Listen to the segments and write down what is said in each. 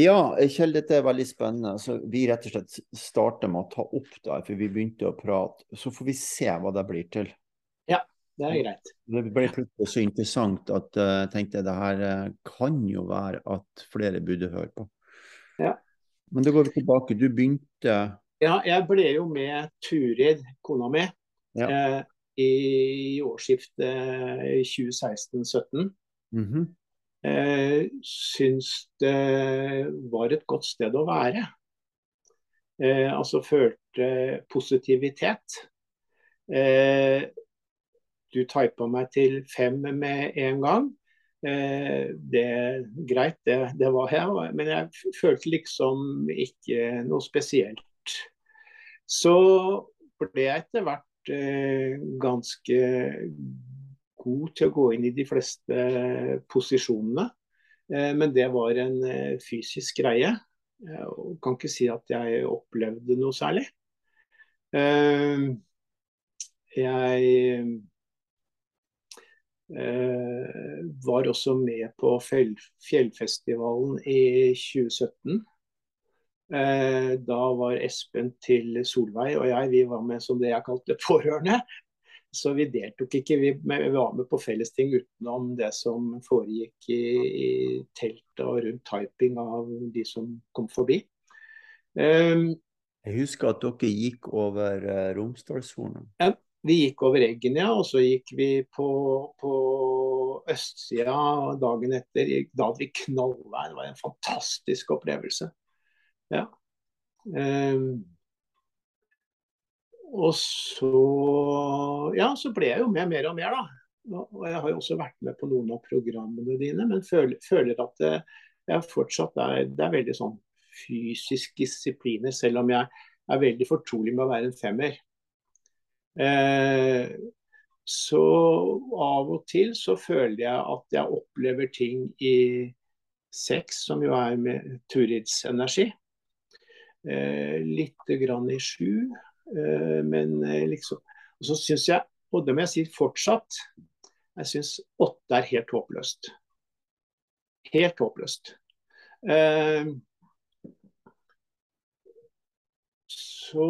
Ja, Kjell, dette er veldig spennende. Så vi rett og slett starter med å ta opp der, for vi begynte å prate. Så får vi se hva det blir til. Ja, det er greit. Det ble plutselig så interessant at eh, jeg uh, tenkte det her uh, kan jo være at flere burde høre på. Ja. Men da går vi tilbake. Du begynte Ja, jeg ble jo med Turid, kona mi, Ja. eh, i årsskiftet 2016-17. Mhm. Eh, syntes det var et godt sted å være. Eh, altså følte positivitet. Eh, du typa meg til fem med en gang. Eh, det Greit, det, det var jeg, men jeg følte liksom ikke noe spesielt. Så ble jeg etter hvert eh, ganske god til å gå inn i de fleste posisjonene. Eh, Men det var en eh, fysisk greie. Jeg kan ikke si at jeg opplevde noe særlig. Eh, Jeg eh, var også med på Fjellfestivalen i 2017. Eh, Da var Espen til Solveig og jeg vi var med som det jeg kalte pårørende. Så vi deltok ikke, vi, vi var med på fellesting utenom det som foregikk i, i teltet og rundt typing av de som kom forbi. Um, Jeg husker at dere gikk over uh, Romsdalshornet. vi gikk over Eggen, ja, og så gikk vi på, på østsida dagen etter. Da hadde vi knallvær. Det var en fantastisk opplevelse. Ja. Um, og så Ja, så ble jeg jo med mer og mer, da. Og jeg har jo også vært med på noen av programmene dine, men føler, føler at det, jeg fortsatt er, det er veldig sånn fysisk disipline, selv om jeg er veldig fortrolig med å være en femmer. Eh, så av og til så føler jeg at jeg opplever ting i seks, som jo er med Turids energi. Eh, litt grann i sju, eh, men eh, liksom Og så syns jeg, og det må jeg si fortsatt, jeg syns åtte er helt håpløst. Helt håpløst. Eh, så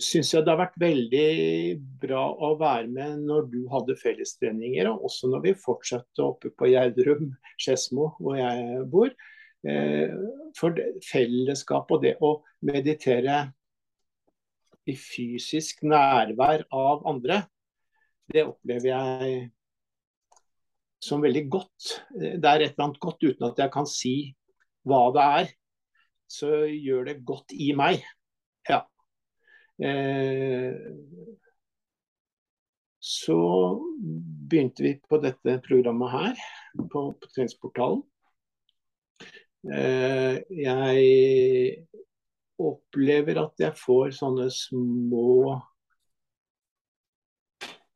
syns jeg det har vært veldig bra å være med når du hadde fellestreninger, og også når vi fortsatte oppe på Gjerdrum, Skedsmo, hvor jeg bor. Eh, For fellesskapet fellesskap og det å meditere i fysisk nærvær av andre, det opplever jeg som veldig godt. Det er et eller annet godt uten at jeg kan si hva det er. Så gjør det godt i meg. Ja. Eh, så begynte vi på dette programmet her, på, på treningsportalen. Eh, jeg opplever at jeg får sånne små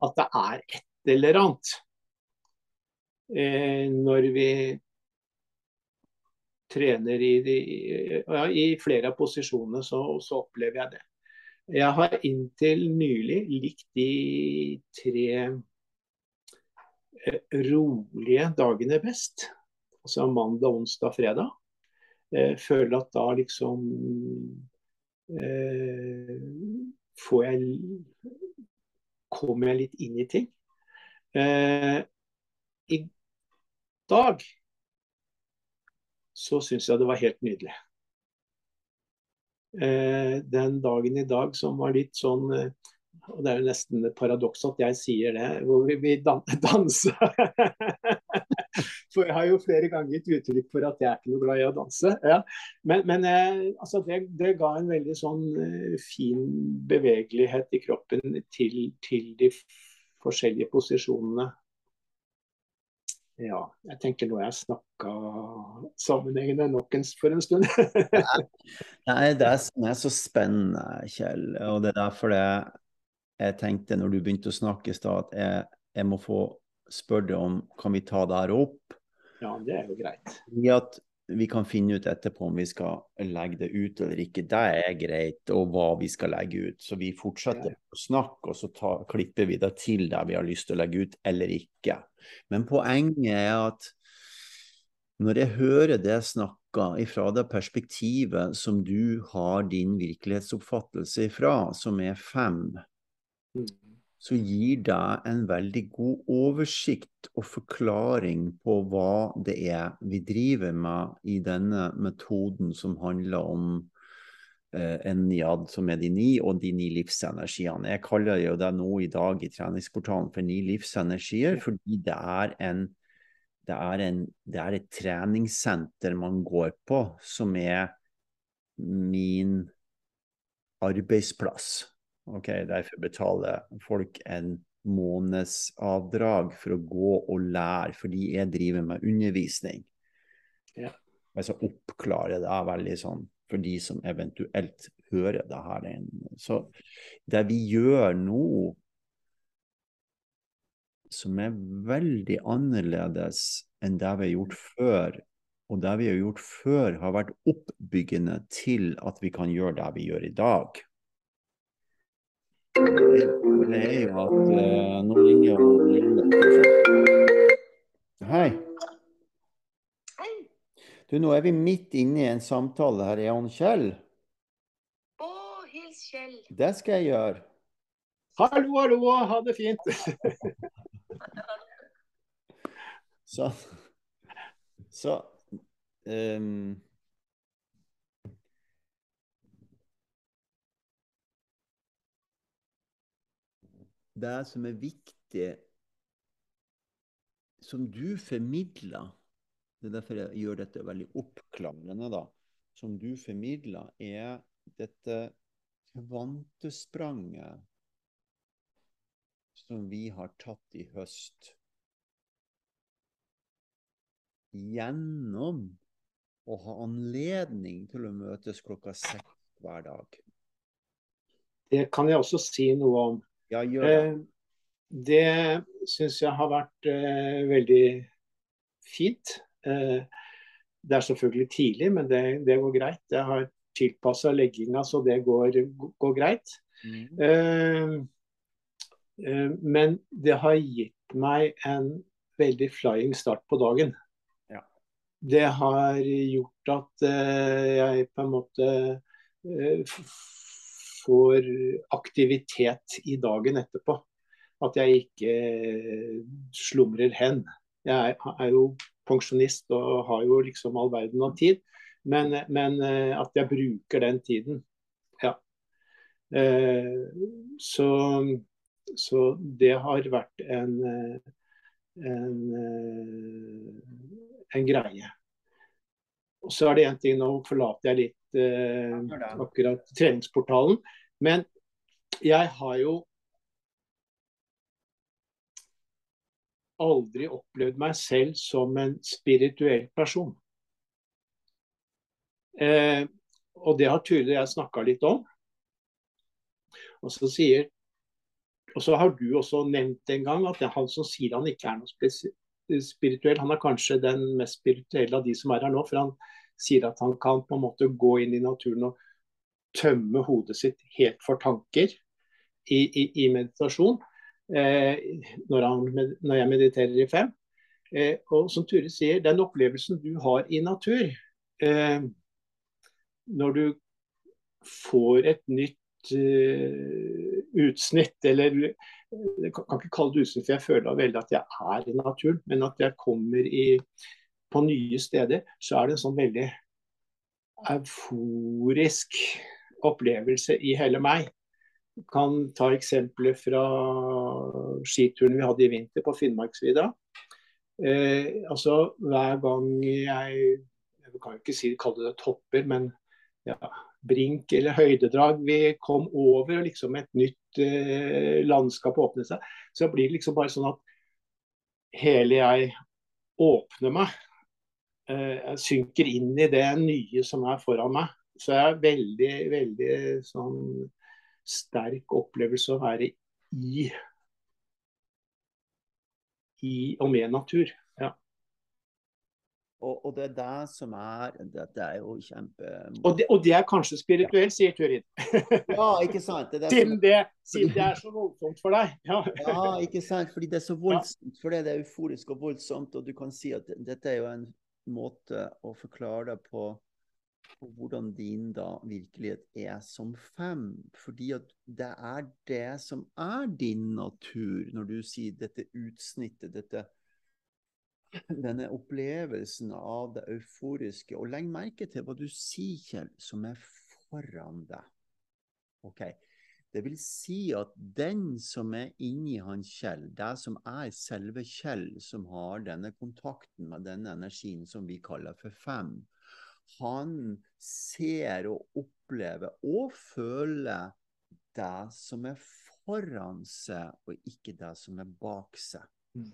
At det er et eller annet. Eh, når vi trener i, de, ja, i flere av posisjonene, så, så opplever jeg det. Jeg har inntil nylig likt de tre eh, rolige dagene best. Altså mandag, onsdag, fredag. Eh, føler at da liksom eh, får jeg Kommer jeg litt inn i ting. Eh, I dag så syns jeg det var helt nydelig. Eh, den dagen i dag som var litt sånn eh, og Det er jo nesten et paradoks at jeg sier det, hvor vi, vi dan danse. For jeg har jo flere ganger gitt uttrykk for at jeg er ikke noe glad i å danse. Ja. Men, men eh, altså det, det, ga en veldig sånn eh, fin bevegelighet i kroppen til, til de forskjellige posisjonene. Ja, jeg tenker nå har jeg snakka sammenhengende nok for en stund. Nei, det er det er så spennende, Kjell. Og det er derfor det, jeg tenkte når du begynte å snakke i stad, at jeg, jeg må få spørre deg om kan vi ta det her opp. Ja, det er jo greit. I at vi kan finne ut etterpå om vi skal legge det ut eller ikke. Det er greit, og hva vi skal legge ut. Så vi fortsetter å snakke, og så ta, klipper vi det til der vi har lyst til å legge ut eller ikke. Men poenget er at når jeg hører det snakka ifra det perspektivet som du har din virkelighetsoppfattelse ifra, som er fem, mm så gir det en veldig god oversikt og forklaring på hva det er vi driver med i denne metoden som handler om eh, niad som er de ni, og de ni livsenergiene. Jeg kaller jo det nå i dag i treningsportalen for ni livsenergier, fordi det er, en, det, er en, det er et treningssenter man går på, som er min arbeidsplass. Ok, Derfor betaler folk en månedsavdrag for å gå og lære, fordi jeg driver med undervisning. Ja. Altså oppklare det veldig sånn for de som eventuelt hører det her. Så det vi gjør nå, som er veldig annerledes enn det vi har gjort før, og det vi har gjort før, har vært oppbyggende til at vi kan gjøre det vi gjør i dag det er jo at eh, nå ringer jo Hei. Hei. Du, nå er vi midt inne i en samtale her. Er han Kjell? Å, hils Kjell. Det skal jeg gjøre. Hallo, hallo, ha det fint. så Så um, det som er viktig, som du formidler Det er derfor jeg gjør dette veldig oppklamrende, da. Som du formidler, er dette kvantespranget som vi har tatt i høst. Gjennom å ha anledning til å møtes klokka seks hver dag. Det kan jeg også si noe om. Ja, gjør det. Eh, det syns jeg har vært eh, veldig fint. Eh, det er selvfølgelig tidlig, men det, det går greit. Jeg har tilpassa legginga så det går, går greit. Mm. Eh, eh, men det har gitt meg en veldig flying start på dagen. Ja. Det har gjort at eh, jeg på en måte får aktivitet i dagen etterpå. At jeg ikke eh, slumrer hen. Jeg er jo pensjonist og har jo liksom all verden av tid. Men, men eh, at jeg bruker den tiden. Ja. Eh, så, så det har vært en, en, en greie. Og så er det én ting, nå forlater jeg litt akkurat treningsportalen. Men jeg har jo aldri opplevd meg selv som en spirituell person. Eh, og det har Turid og jeg snakka litt om. Og så, sier, og så har du også nevnt en gang at det er han som sier han ikke er noe spirituell, han er kanskje den mest spirituelle av de som er her nå. For han sier at han kan på en måte gå inn i naturen og tømme hodet sitt helt for tanker i, i, i meditasjon. Eh, når, han, når, jeg mediterer i fem. Eh, og som Ture sier, den opplevelsen du har i natur eh, Når du får et nytt uh, utsnitt, eller jeg kan, kan ikke kalle det utsnitt, for jeg føler veldig at jeg er i naturen, men at jeg kommer i på nye steder, så er det en sånn veldig euforisk opplevelse i hele meg. Jeg kan ta eksempler fra skituren vi hadde i vinter på Finnmarksvidda. Eh, altså hver gang jeg Jeg kan jo ikke si, kalle det topper, men ja, brink eller høydedrag vi kom over, og liksom et nytt eh, landskap åpnet seg, så blir det liksom bare sånn at hele jeg åpner meg jeg synker inn i det nye som er foran meg. Så jeg har veldig, veldig sånn sterk opplevelse å være i, i og med natur. Ja. og, og det er det som er det er jo kjempe Og det, og det er kanskje spirituelt, sier Turid. Ja, ikke sant? Det er Siden det, siden det er så voldsomt for deg. Ja. Ja, ikke sant? Fordi det er så voldsomt. For det er euforisk og voldsomt. Og du kan si at dette er jo en måte å forklare deg på, på hvordan din da virkelighet er som fem. Fordi at det er det som er din natur, når du sier dette utsnittet, dette denne opplevelsen av det euforiske. Og legg merke til hva du sier, Kjell, som er foran deg. Ok, Det vil si at den som er inni han Kjell, det som er selve Kjell, som har denne kontakten med denne energien som vi kaller for fem, han ser og opplever og føler det som er foran seg, og ikke det som er bak seg. Mm.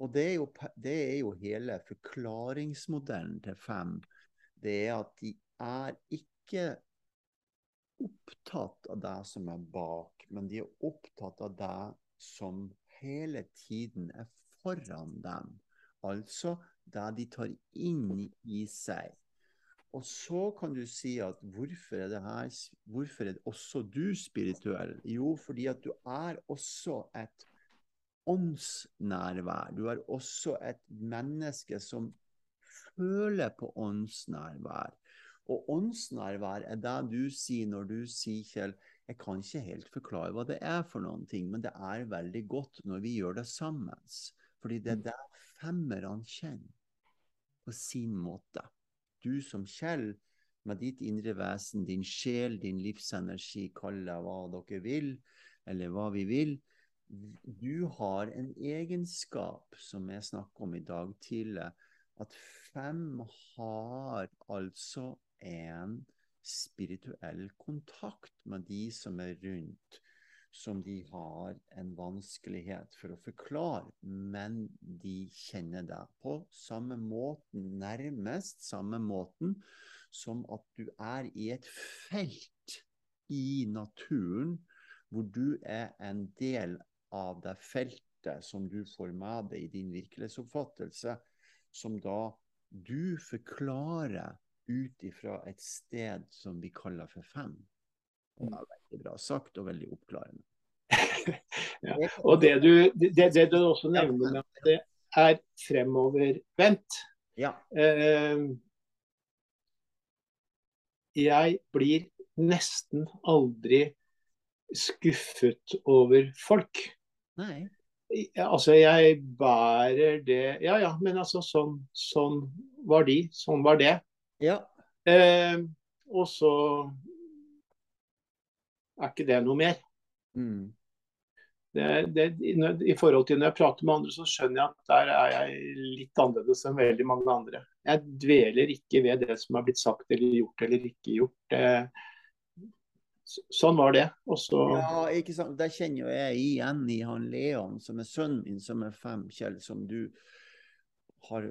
Og det er, jo, det er jo hele forklaringsmodellen til fem. Det er at de er ikke opptatt av det som er bak, men de er opptatt av det som hele tiden er foran dem. Altså det de tar inn i seg. Og så kan du si at hvorfor er det her, hvorfor er også du spirituell? Jo, fordi at du er også et åndsnærvær. Du er også et menneske som føler på åndsnærvær. Og åndsnærvær er det du sier når du sier, Kjell, jeg kan ikke helt forklare hva det er for noen ting, men det er veldig godt når vi gjør det sammen. Fordi det er det femmerne kjenner på sin måte. Du som Kjell, med ditt indre vesen, din sjel, din livsenergi, kall det hva dere vil, eller hva vi vil, du har en egenskap som jeg snakket om i dag tidlig, at fem har altså en spirituell kontakt med de som er rundt, som de har en vanskelighet for å forklare, men de kjenner deg på samme måten, nærmest samme måten som at du er i et felt i naturen hvor du er en del av det feltet som du får med deg i din virkelighetsoppfattelse, som da du forklarer ut ifra et sted som vi kaller for fem. Det er veldig bra sagt og veldig oppklarende. Ja. Og det du, det, det du også nevner med at det er fremovervendt. Ja. Eh, jeg blir nesten aldri skuffet over folk. Nei. Altså, jeg bærer det Ja ja, men altså sånn, sånn var de, sånn var det. Ja. Eh, og så er ikke det noe mer. Mm. Det, det, I forhold til når jeg prater med andre, så skjønner jeg at der er jeg litt annerledes enn veldig mange andre. Jeg dveler ikke ved det som er blitt sagt eller gjort eller ikke gjort. Det, sånn var det. Også... Ja, ikke sant. Der kjenner jeg igjen i han Leon, som er sønnen min, som er fem, Kjell, som du har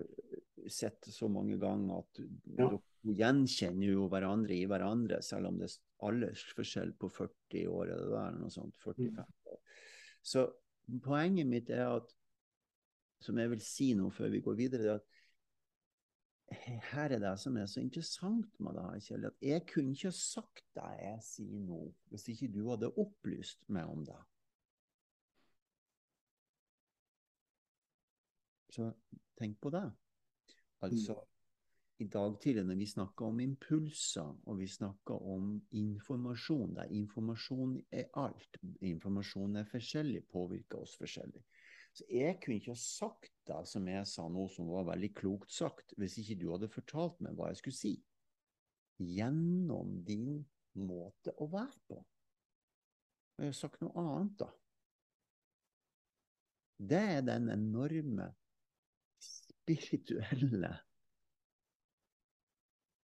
sett så mange ganger at Ja. dere gjenkjenner jo hverandre i hverandre, selv om det er aldersforskjell på 40 år eller der, noe sånt. 45 år. Så poenget mitt er at, som jeg vil si nå før vi går videre, det er at her er det som er så interessant med det her, Kjell, at jeg kunne ikke sagt det jeg sier nå, hvis ikke du hadde opplyst meg om det. Så tenk på det. Altså, i dag tidlig når vi snakker om impulser, og vi snakker om informasjon, der informasjon er alt, informasjon er forskjellig, påvirker oss forskjellig. Så jeg kunne ikke ha sagt det som jeg sa nå, som var veldig klokt sagt, hvis ikke du hadde fortalt meg hva jeg skulle si. Gjennom din måte å være på. Og jeg har sagt noe annet, da. Det er den enorme spirituelle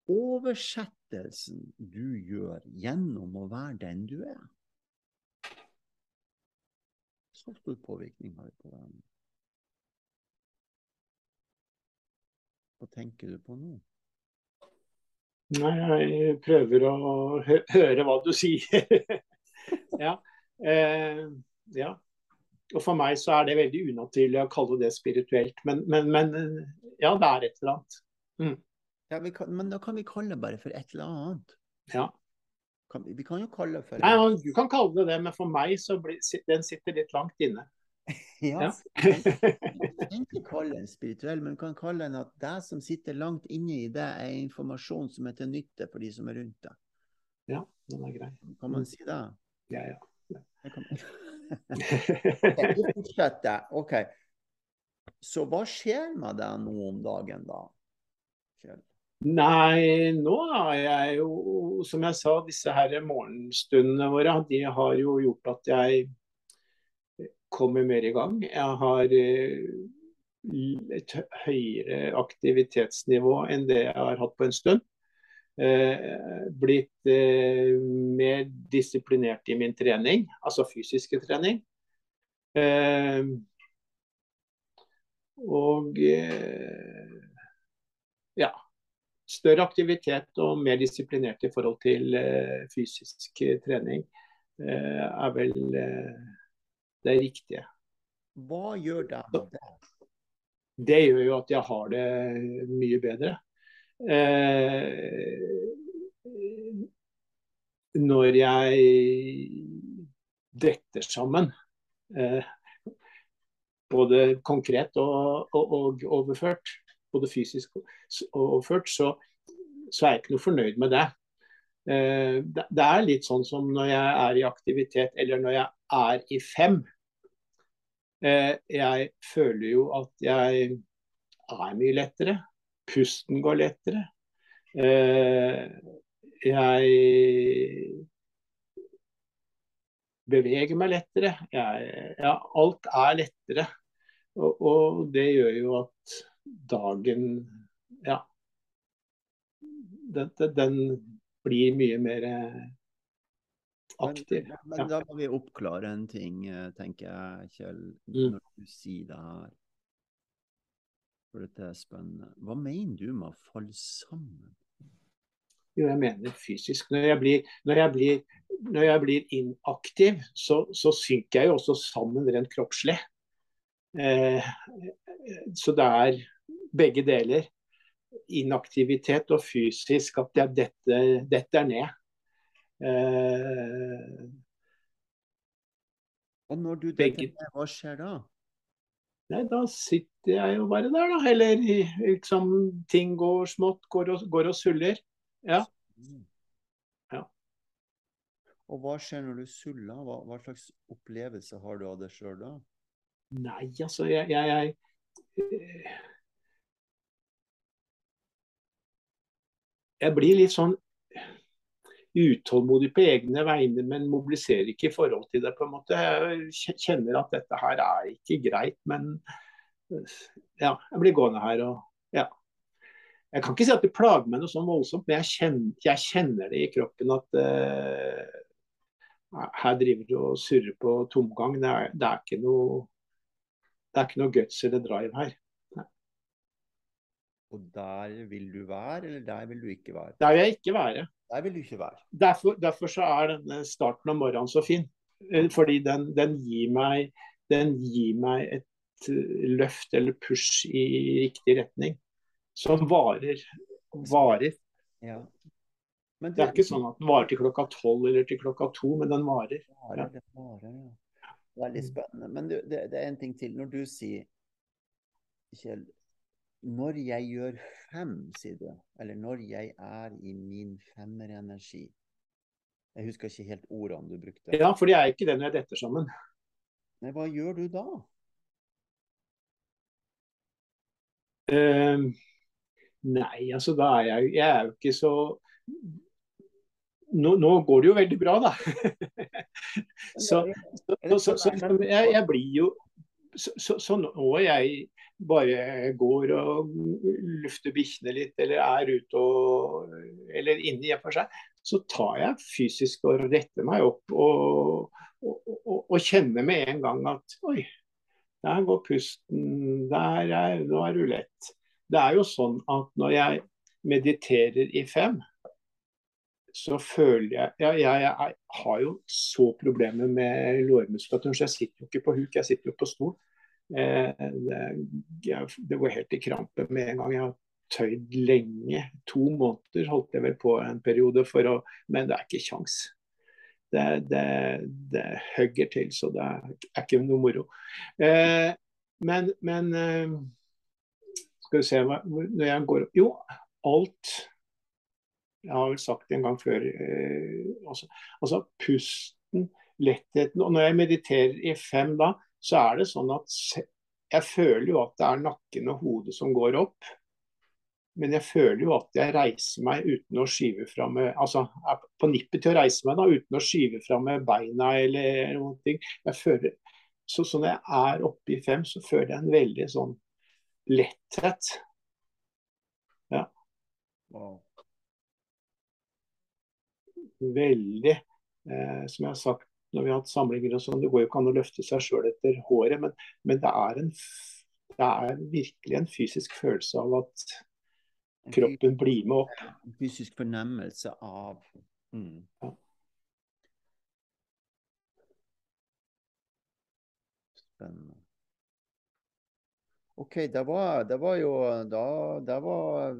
oversettelsen du gjør gjennom å være den du er. Så stor påvirkning har vi på hverandre. Hva tenker du på nå? Nei, jeg prøver å hø høre hva du sier. ja. Eh, ja. Og for meg så er det veldig unaturlig å kalle det spirituelt. Men, men, men ja, det er et eller annet. Mm. Ja, vi kan, men da kan vi kalle det bare for et eller annet. Ja. Kan, vi- kan jo kalle det for Nei, Du kan kalle det det, men for meg så blir den sitter litt langt inne. ja. Vi kan ikke kalle den spirituell, men vi kan kalle den at det som sitter langt inne i det, er informasjon som er til nytte for de som er rundt deg. ja, den er grei. Kan man si det? Ja, ja. Det kan Ok, Vi fortsetter. OK. Så hva skjer med deg nå om dagen, da? Kjell? Nei, nå har jeg jo, som jeg sa, disse her morgenstundene våre, de har jo gjort at jeg kommer mer i gang. Jeg har eh, et høyere aktivitetsnivå enn det jeg har hatt på en stund. Eh, blitt eh, mer disiplinert i min trening, altså fysiske trening. Eh, og eh, ja, større aktivitet og mer disiplinert i forhold til fysisk trening eh, er vel det riktige. Hva gjør det med deg? Det gjør jo at jeg har det mye bedre. Eh, når jeg detter sammen, eh, både konkret og, og, og overført, både fysisk og overført, så, så er jeg ikke noe fornøyd med det. Eh, det. Det er litt sånn som når jeg er i aktivitet, eller når jeg er i fem. Jeg føler jo at jeg er mye lettere. Pusten går lettere. Eh, jeg beveger meg lettere. Jeg, ja, alt er lettere. Og, og det gjør jo at dagen Ja. Den, den- blir mye mer aktiv. Men, men da må vi oppklare en ting, eh, tenker jeg, Kjell, Mm. når du sier det her. For dette er spennende. Hva mener du med å falle sammen? Jo, jeg mener fysisk. Når jeg blir, når jeg blir, når jeg blir inaktiv, så, så synker jeg jo også sammen rent kroppslig. Eh, så det er begge deler. Inaktivitet og fysisk. At jeg detter, detter ned. Eh, Og når du Begge- detter ned, hva skjer da? nei, da sitter jeg jo bare der, da. Eller liksom ting går smått, går og, går og suller. Ja. Ja. Og hva skjer når du suller? Hva, hva slags opplevelse har du av det sjøl da? Nei, altså jeg, jeg, jeg Jeg blir litt sånn utålmodig på egne vegne, men mobiliserer ikke i forhold til det. på en måte. Jeg kjenner at dette her er ikke greit, men ja, jeg blir gående her og ja. Jeg kan ikke si at det plager meg noe sånn voldsomt, men jeg kjenner, jeg kjenner det i kroppen at eh, her driver du og surrer på tomgang. Det er, det er ikke noe det er ikke noe guts eller drive her. Og der vil du være, eller der vil du ikke være? Der vil jeg ikke være. Der vil du ikke være. Derfor, derfor så er denne starten av morgenen så fin. Eh, Fordi den, den, gir meg, den gir meg et løft eller push i riktig retning. Som varer. Varer. Ja. Men Det er ikke sånn at den varer til klokka tolv eller til klokka to, men den varer. varer, det varer, ja. Veldig spennende. Men du, det, det er en ting til. Når du sier, Kjell, når jeg gjør fem, sier du, eller når jeg er i min femmerenergi Jeg husker ikke helt ordene du brukte. Ja, for det er ikke det når jeg detter sammen. Nei, hva gjør du da? Eh, nei, altså da er jeg, jeg er jo ikke så nå, nå går det jo veldig bra, da. så, så, så, så jeg, jeg blir jo så, nå jeg bare går og lufter bikkjene litt, eller er ute og Eller inne i og for seg, så tar jeg fysisk og retter meg opp og, og, og, og kjenner med en gang at oi, der går pusten, der er, nå er du. Det er jo sånn at når jeg mediterer i fem, så føler jeg ja, jeg, jeg har jo så problemer med lårmuskulaturen, så jeg sitter jo ikke på huk, jeg sitter jo på stol. Eh, det, det går helt i krampe med en gang. Jeg har tøyd lenge. To måneder holdt jeg vel på en periode, å, men det er ikke kjangs. Det, det, det hugger til, så det er, ikke noe moro. Eh, men, men eh, skal vi se når jeg går opp Jo, alt Jeg har vel sagt det en gang før. Eh, altså, altså pusten, lettheten. Og når jeg mediterer i fem da, så er det sånn at jeg føler jo at det er nakken og hodet som går opp. Men jeg føler jo at jeg reiser meg uten å skyve fra med Altså er på nippet til å reise meg da, uten å skyve fra med beina eller noen ting. Jeg føler, så, så når jeg er oppe i fem, så føler jeg en veldig sånn letthet. Ja. Wow. Veldig. Eh, som jeg har sagt når vi har hatt samlinger og sånn. Det går jo ikke an å løfte seg sjøl etter håret, men, men det, er en, det, er virkelig en fysisk følelse av at kroppen blir med opp. En fysisk fornemmelse av mm. Spennende. OK, det var, det var jo da det var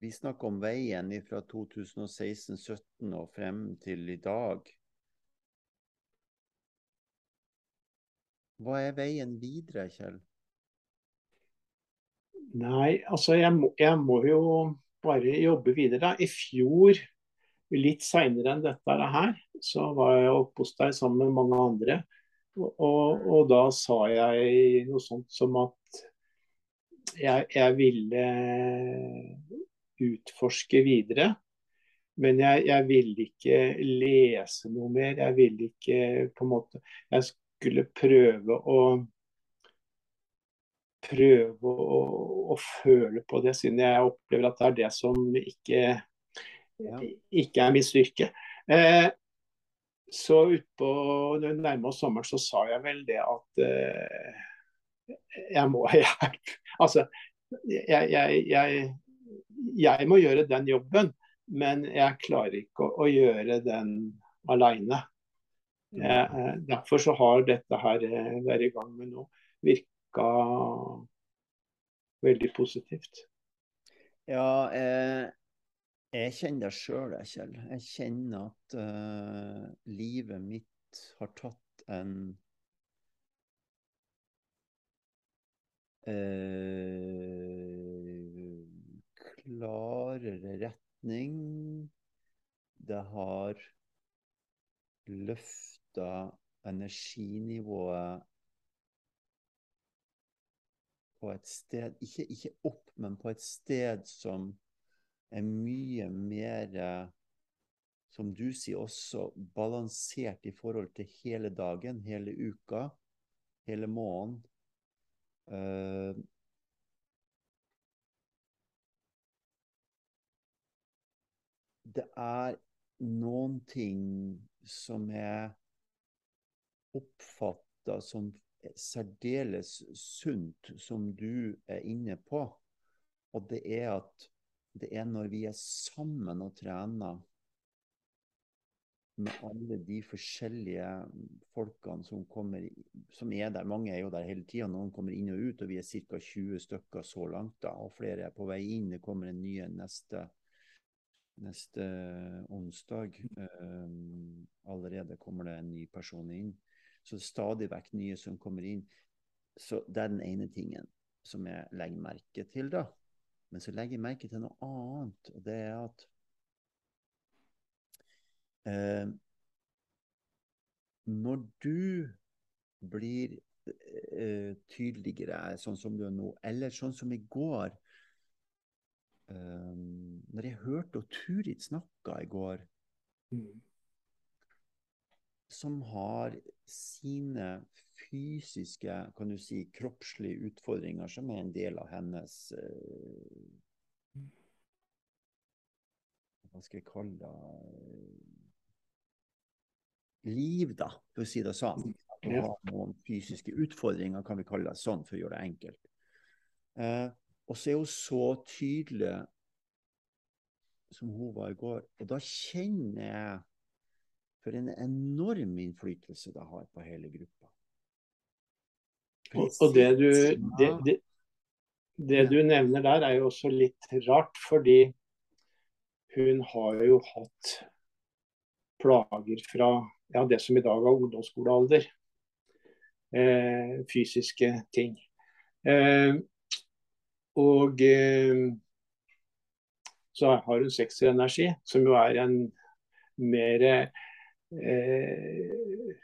Vi snakker om veien fra 2016-2017 og frem til i dag. Hva er veien videre, Kjell? Nei, altså jeg må, jeg må jo bare jobbe videre. I fjor, litt seinere enn dette her, så var jeg oppe hos deg sammen med mange andre. Og, og, da sa jeg noe sånt som at jeg, jeg ville utforske videre. Men jeg, jeg ville ikke lese noe mer. Jeg ville ikke på en måte Jeg skulle prøve å prøve å, å, føle på det, siden jeg opplever at det er det som ikke, ja. ikke er min styrke. Eh, så utpå nærma oss sommeren, så sa jeg vel det at eh, jeg må ha hjelp. Altså, jeg, jeg, jeg, jeg, må gjøre den jobben, men jeg klarer ikke å, å gjøre den aleine. Eh, derfor så har dette her eh, vært i gang med nå virka veldig positivt. Ja, eh, jeg kjenner det sjøl, Kjell. Jeg kjenner at uh, livet mitt har tatt en uh, klarere retning. Det har løft løfta energinivået et sted ikke, ikke, opp, men på et sted som er mye mer Som du sier, også balansert i forhold til hele dagen, hele uka, hele måneden. Uh, det er noen ting som er oppfatta som særdeles sunt, som du er inne på. Og det er at det er når vi er sammen og trener med alle de forskjellige folkene som kommer, som er der. Mange er jo der hele tida, noen kommer inn og ut, og vi er ca. 20 stykker så langt. da, Og flere er på vei inn. Det kommer en ny neste neste onsdag. Um, allerede kommer det en ny person inn. Så det er stadig vekk nye som kommer inn. Så det er den ene tingen som jeg legger merke til, da. Men så legger jeg merke til noe annet, og det er at eh, Når du blir eh, tydeligere, sånn som du er nå, eller sånn som i går eh, Når jeg hørte Turid snakka i går mm som har sine fysiske, kan du si, kroppslige utfordringer, som er en del av hennes uh, Hva skal jeg kalle det Liv, da, for å si det sånn. At hun har noen fysiske utfordringer, kan vi kalle det sånn, for å gjøre det enkelt. Uh, og så er hun så tydelig som hun var i går. Og da kjenner jeg for en enorm innflytelse det har på hele gruppa. Og, og det, du, det, det, det du nevner der er jo også litt rart, fordi hun har jo hatt plager fra ja, det som i dag er ungdomsskolealder. Eh, fysiske ting. Eh, og eh, så har hun sekserenergi, som jo er en mer eh,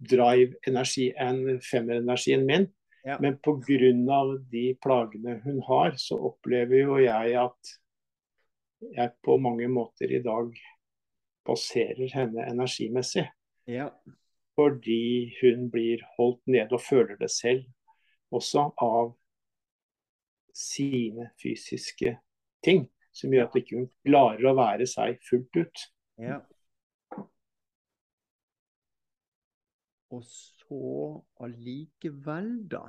drive-energi enn femmerenergien min. Ja. Men pga. de plagene hun har, så opplever jo jeg at jeg på mange måter i dag baserer henne energimessig. Ja. Fordi hun blir holdt nede og føler det selv også av sine fysiske ting. Som gjør at hun ikke klarer å være seg fullt ut. ja. Og så allikevel, da,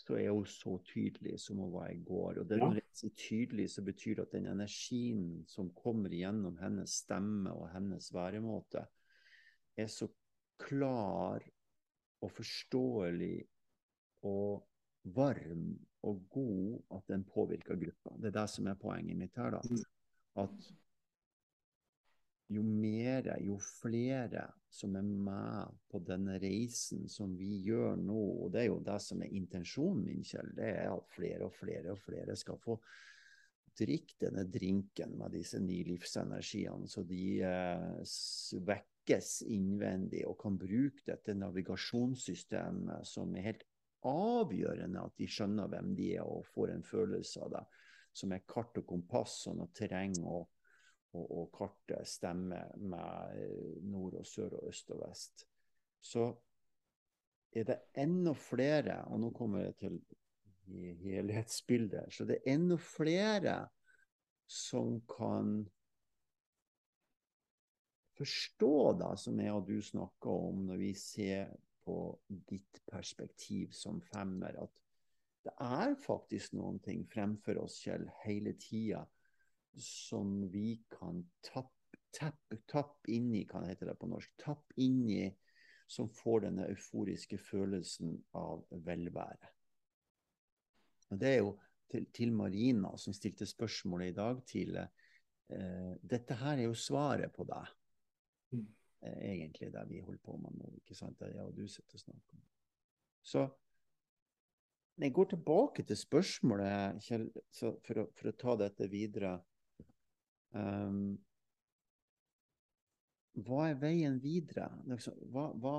så er hun så tydelig som hun var i går. Og det, Ja. når jeg sier tydelig, så betyr det at den energien som kommer gjennom hennes stemme og hennes væremåte, er så klar og forståelig og varm og god at den påvirker gruppa. Det er det som er poenget mitt her, da. Mm. At jo mere, jo flere som er med på denne reisen som vi gjør nå, og det er jo det som er intensjonen min, Kjell, det er at flere og flere og flere skal få drikke denne drinken med disse nye livsenergiene, så de eh, svekkes innvendig og kan bruke dette navigasjonssystemet som er helt avgjørende at de skjønner hvem de er og får en følelse av det, som er kart og kompass, sånn at terreng og og, og kartet stemmer med eh, nord og sør og øst og vest. Så er det enda flere, og nå kommer jeg til helhetsbildet, så det er enda flere som kan forstå det som jeg og du snakker om når vi ser på ditt perspektiv som femmer, at det er faktisk noen ting fremfor oss, Kjell, hele tida som vi kan tappe tapp, tapp inn i, kan det hete det på norsk, tapp inn i, som får denne euforiske følelsen av velvære. Og det er jo til, til Marina, som stilte spørsmålet i dag tidlig. Eh, dette her er jo svaret på deg, Mm. eh, egentlig, det vi holder på med nå. ikke sant? Det jeg og du sitter og snakker om. Så jeg går tilbake til spørsmålet, Kjell, så for, å, for å ta dette videre. Ehm, hva er veien videre? Liksom, Hva, hva,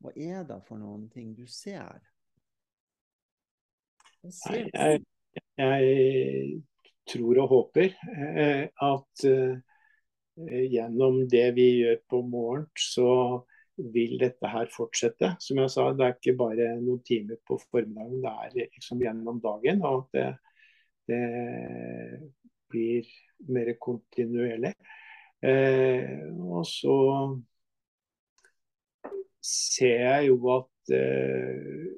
hva er det for noen ting du ser? Ser du? jeg, jeg tror og håper eh, at eh, gjennom det vi gjør på morgen, så vil dette her fortsette. Som jeg sa, det er ikke bare noen timer på formiddagen, det er liksom gjennom dagen. Og at det, det blir mer kontinuerlig. Eh, og så ser jeg jo at eh,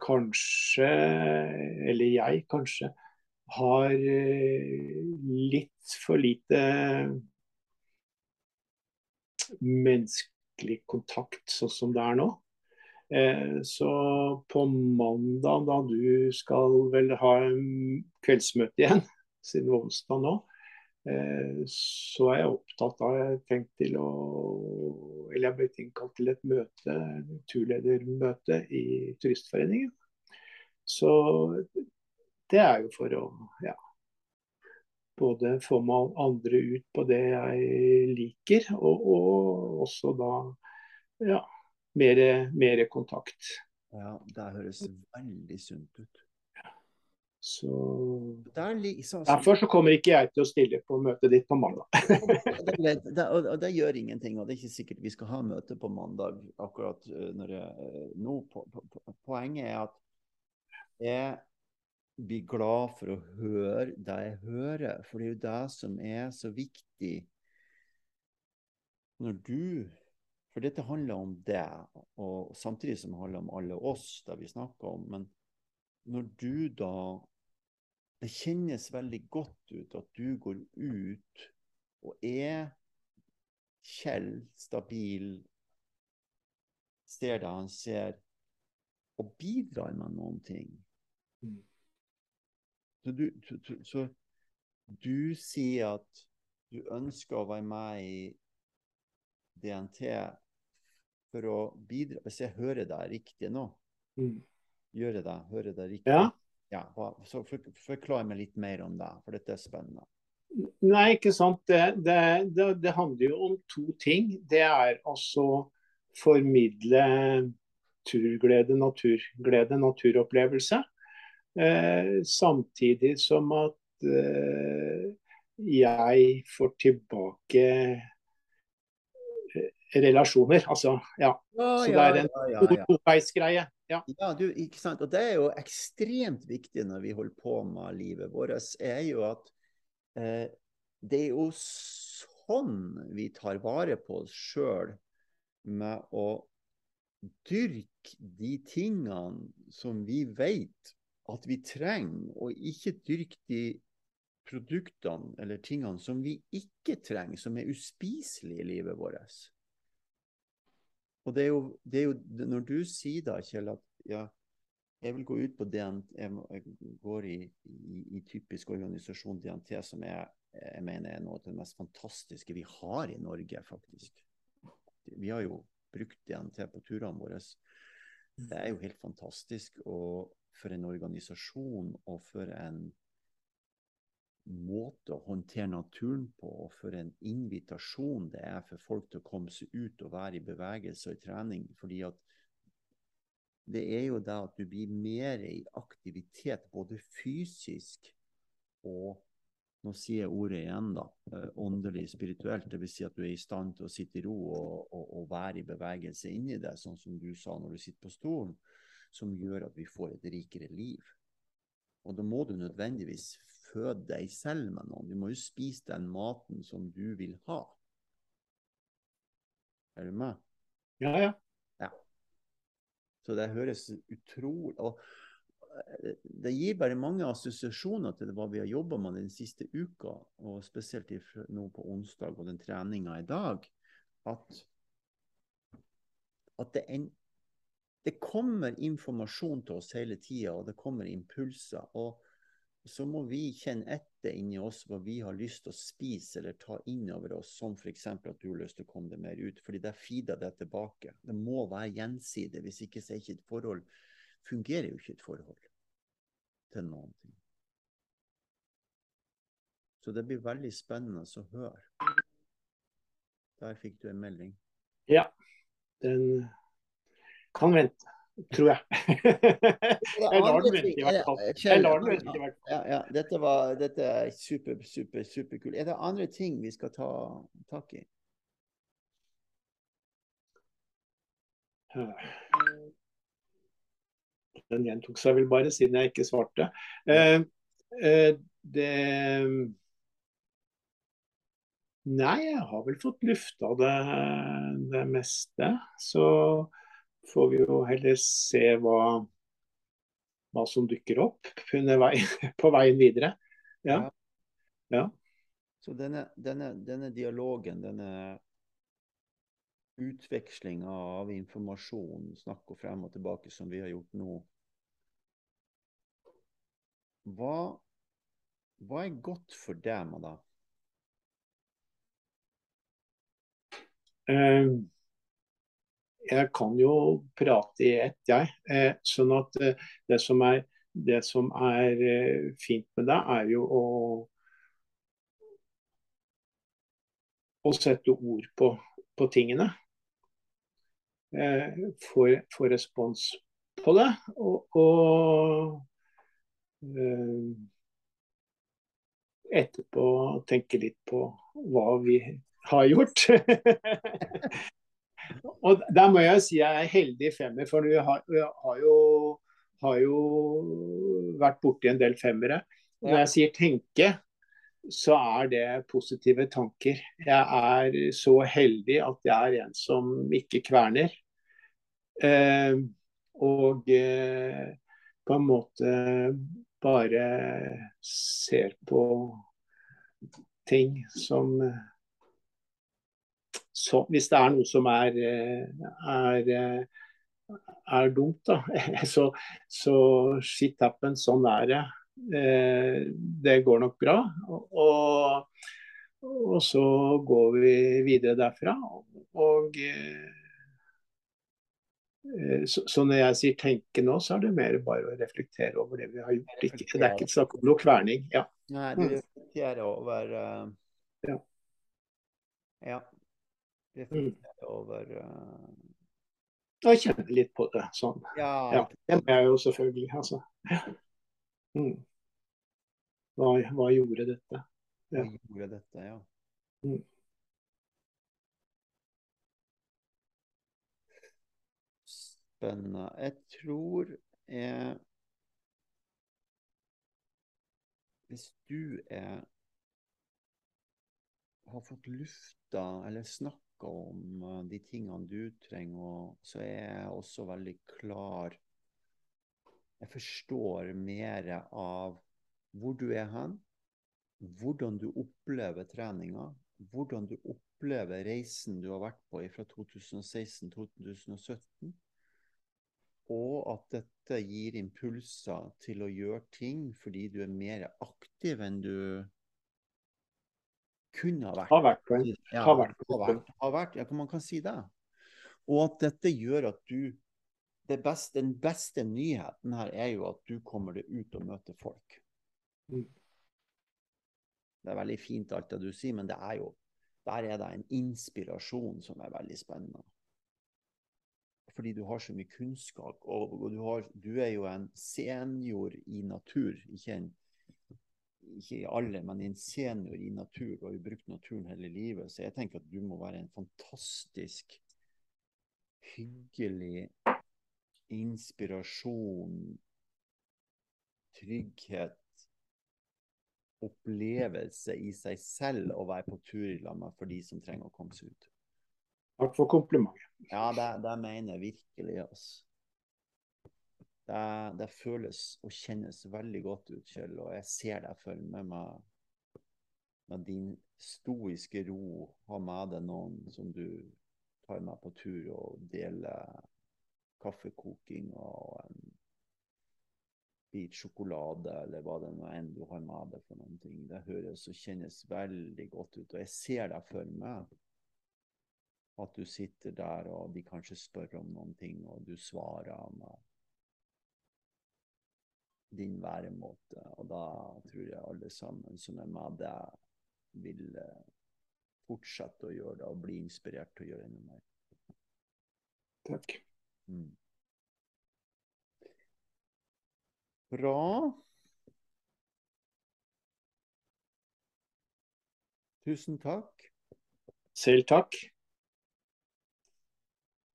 kanskje, eller jeg kanskje, har eh, litt for lite menneskelig kontakt sånn som det er nå. Eh, Så på mandag, da du skal vel ha kveldsmøte igjen, siden onsdag nå, eh, så er jeg opptatt av Jeg tenkt til å Eller jeg har blitt innkalt til et møte, turledermøte i Turistforeningen. Så det er jo for å ja, både få med andre ut på det jeg liker, og, og også da ja, mer kontakt. Ja, det høres veldig sunt ut. Så Der, li- så, så, Derfor så kommer ikke jeg til å stille på møtet ditt på mandag. det, det, og, det gjør ingenting, og det er ikke sikkert vi skal ha møte på mandag akkurat eh, når jeg, eh, nå. På, po, poenget er at jeg blir glad for å høre det jeg hører, for det er jo det som er så viktig når du For dette handler om det, og samtidig som det handler om alle oss, det vi snakker om. Men når du da Det kjennes veldig godt ut at du går ut og er Kjell stabil, ser det han ser, og bidrar med noen ting. Mm. Så du, så, du sier at du ønsker å være med i DNT for å bidra Hvis jeg hører deg riktig nå, Mm. gjør jeg det? Hører jeg deg riktig? Ja. Ja, så for, Forklar meg litt mer om det, for dette er spennende. Nei, ikke sant. Det, det, det, det handler jo om to ting. Det er altså formidle turglede, naturglede, naturopplevelse. Eh, samtidig som at eh, jeg får tilbake eh, relasjoner. Altså, ja. Så det er en ja, ja, ja. toveisgreie. Ja. Ja, du, ikke sant? Og det er jo ekstremt viktig når vi holder på med livet vårt, er jo at eh, det er jo sånn vi tar vare på oss sjøl med å dyrke de tingene som vi vet at vi trenger, og ikke dyrke de produktene eller tingene som vi ikke trenger, som er uspiselige i livet vårt. Og det er, jo, det er jo Når du sier da, Kjell, at ja, jeg vil gå ut på DNT, jeg, går i, i, i typisk organisasjon DNT, som jeg, jeg mener er noe av det mest fantastiske vi har i Norge, faktisk. Vi har jo brukt DNT på turene våre. Det er jo helt fantastisk. Og for en organisasjon og for en måte å håndtere naturen på, og for en invitasjon det er for folk til å komme seg ut og være i bevegelse og i trening. fordi at det er jo det at du blir mer i aktivitet, både fysisk og nå sier jeg ordet igjen, da. eh, Åndelig, spirituelt. Dvs. Si at du er i stand til å sitte i ro og, og, og være i bevegelse inni deg, sånn som du sa når du sitter på stolen, som gjør at vi får et rikere liv. Og da må du nødvendigvis føde deg selv med noen. Du må jo spise den maten som du vil ha. Er du med? Ja, ja. Så det høres utrolig og eh, Det gir bare mange assosiasjoner til hva vi har jobba med den siste uka, og spesielt nå på onsdag og den treninga i dag. At, at det, en, det kommer informasjon til oss hele tida, og det kommer impulser. og så må vi kjenne etter inni oss hva vi har lyst til å spise eller ta inn over oss, som f.eks. at du har lyst til å komme deg mer ut. fordi det feeder det tilbake. Det må være gjensidig. Hvis ikke så er ikke et forhold fungerer jo ikke et forhold til noen ting. Så det blir veldig spennende å høre. Der fikk du en melding. Ja, Den kan vente, tror jeg. Jeg lar den vente, i hvert fall. Jeg lar den vente, i hvert fall. Ja, ja. Dette, var, dette er super, super, superkult. Er det andre ting vi skal ta tak i? Den gjentok seg vel bare siden jeg ikke svarte. Eh, eh, det Nei, jeg har vel fått lufta det, det meste. Så får vi jo heller se hva, hva som dukker opp vei, på veien videre. Ja. ja. Så denne, denne, denne dialogen, denne utvekslinga av informasjon, snakk og frem og tilbake som vi har gjort nå, hva, hva er godt for deg da? det? Jeg kan jo prate i ett, jeg. Eh, Sånn at eh, det som er, det som er eh, fint med det, er jo å å sette ord på, på tingene. Eh, få respons på det. Og, og eh, etterpå tenke litt på hva vi har gjort. Og der må jeg si jeg er heldig femmer, for vi har, vi har, jo, har jo vært borti en del femmere. Når jeg sier tenke, så er det positive tanker. Jeg er så heldig at jeg er en som ikke kverner. Eh, og eh, på en måte bare ser på ting som så hvis det er noe som er, er, er dumt, da. Så, så shit happens, sånn er det. Eh, det går nok bra. Og, og så går vi videre derfra. Og eh, så, så, når jeg sier tenke nå, så er det mer bare å reflektere over det vi har gjort. Ikke, det er ikke snakk om noe kverning. Ja. Nei, du reflekterer over uh... Ja. ja. Reflekterer over uh... Jeg kjenner litt på det sånn. Ja, ja. Det må jeg jo selvfølgelig. Altså. Mm. Hva, hva, gjorde dette? Ja. Hva gjorde dette, ja. Mm. Spennende. Jeg tror jeg Hvis du er har fått lufta eller snakka om uh, de tingene du trenger, så er jeg også veldig klar. Jeg forstår mer av hvor du er hen, hvordan du opplever treninga, hvordan du opplever reisen du har vært på fra 2016-2017 og at dette gir impulser til å gjøre ting fordi du er mer aktiv enn du kunne ha vært. Har vært på en. Ja, har vært, har vært, har vært, ja, man kan si det. Og at dette gjør at du beste, Den beste nyheten her er jo at du kommer deg ut og møter folk. Mm. Det er veldig fint alt det du sier, men det er jo, der er det en inspirasjon som er veldig spennende fordi du har så mye kunnskap. Og, og du, har, du, er jo en senior i natur. Ikke, en, ikke i alle, men i en senior i natur. Du har brukt naturen hele livet. Så jeg tenker at du må være en fantastisk hyggelig inspirasjon, trygghet, opplevelse i seg selv å være på tur i lag med for de som trenger å komme seg ut. Takk for komplimentet. Ja, det, det mener jeg virkelig. Altså. Det, det, føles og kjennes veldig godt ut, Kjell. Og jeg ser deg følge med meg med din stoiske ro. Ha med deg noen som du tar med på tur og deler kaffekoking og en bit sjokolade, eller hva det nå enn du har med deg for noen ting. Det høres og kjennes veldig godt ut. Og jeg ser deg følge med. At du sitter der, og de kanskje spør om noen ting, og du svarer med din væremåte. Og da tror jeg alle sammen som er med deg, vil eh, fortsette å gjøre det og bli inspirert til å gjøre enda mer. Takk. Mm. Bra. Tusen takk. Selv takk.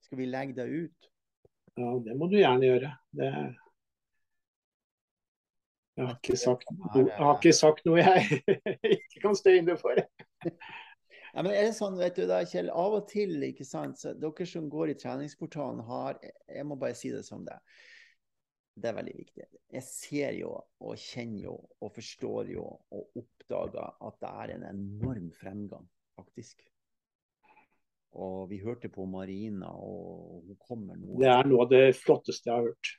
Skal vi legge deg ut? Ja, det må du gjerne gjøre. Det... Jeg, har ikke sagt noe, jeg ikke sagt noe jeg ikke kan stå inne for. Ja, men er det sånn, vet du da, Kjell, Av og til, ikke sant, så dere som går i treningsportalen, har Jeg må bare si det som det Det er veldig viktig. Jeg ser jo og kjenner jo og forstår jo og oppdager at det er en enorm fremgang, faktisk. Og vi hørte på Marina, og hun kommer nå. Det er noe av det flotteste jeg har hørt.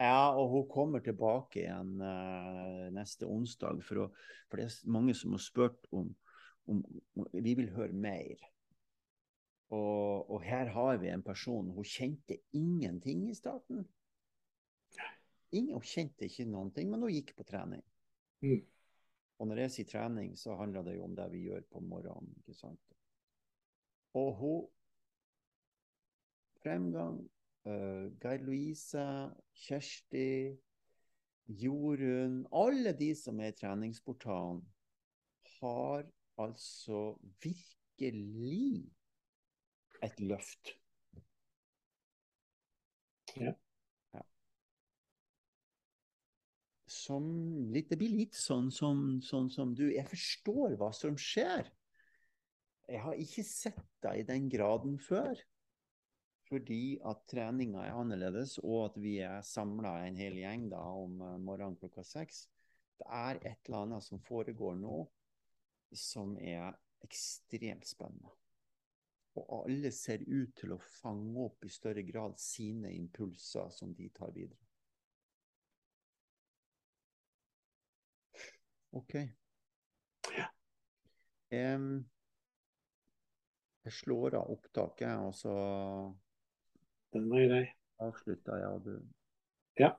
Ja, og hun kommer tilbake igjen uh, neste onsdag. For, å, for, det er mange som har spurt om, om, om Vi vil høre mer. Og, og, her har vi en person Hun kjente ingenting i starten. Ingen, hun kjente ikke noen ting, men hun gikk på trening. Mm. Og når jeg sier trening, så handler det jo om det vi gjør på morgenen. ikke sant? Og hun Fremgang, uh, Geir Louise, Kjersti, Jorunn Alle de som er i treningsportalen, har altså virkelig et løft. Ja. ja. Som litt, det blir litt sånn som, sånn som du Jeg forstår hva som skjer. Jeg har ikke sett deg i den graden før. Fordi at treninga er annerledes, og at vi er samla en hel gjeng da om eh, morgenen klokka seks. Det er et eller annet som foregår nå som er ekstremt spennende. Og alle ser ut til å fange opp i større grad sine impulser som de tar videre. OK. Em, jeg slår av opptaket, og så Den var grei. avslutter jeg. Og du Ja.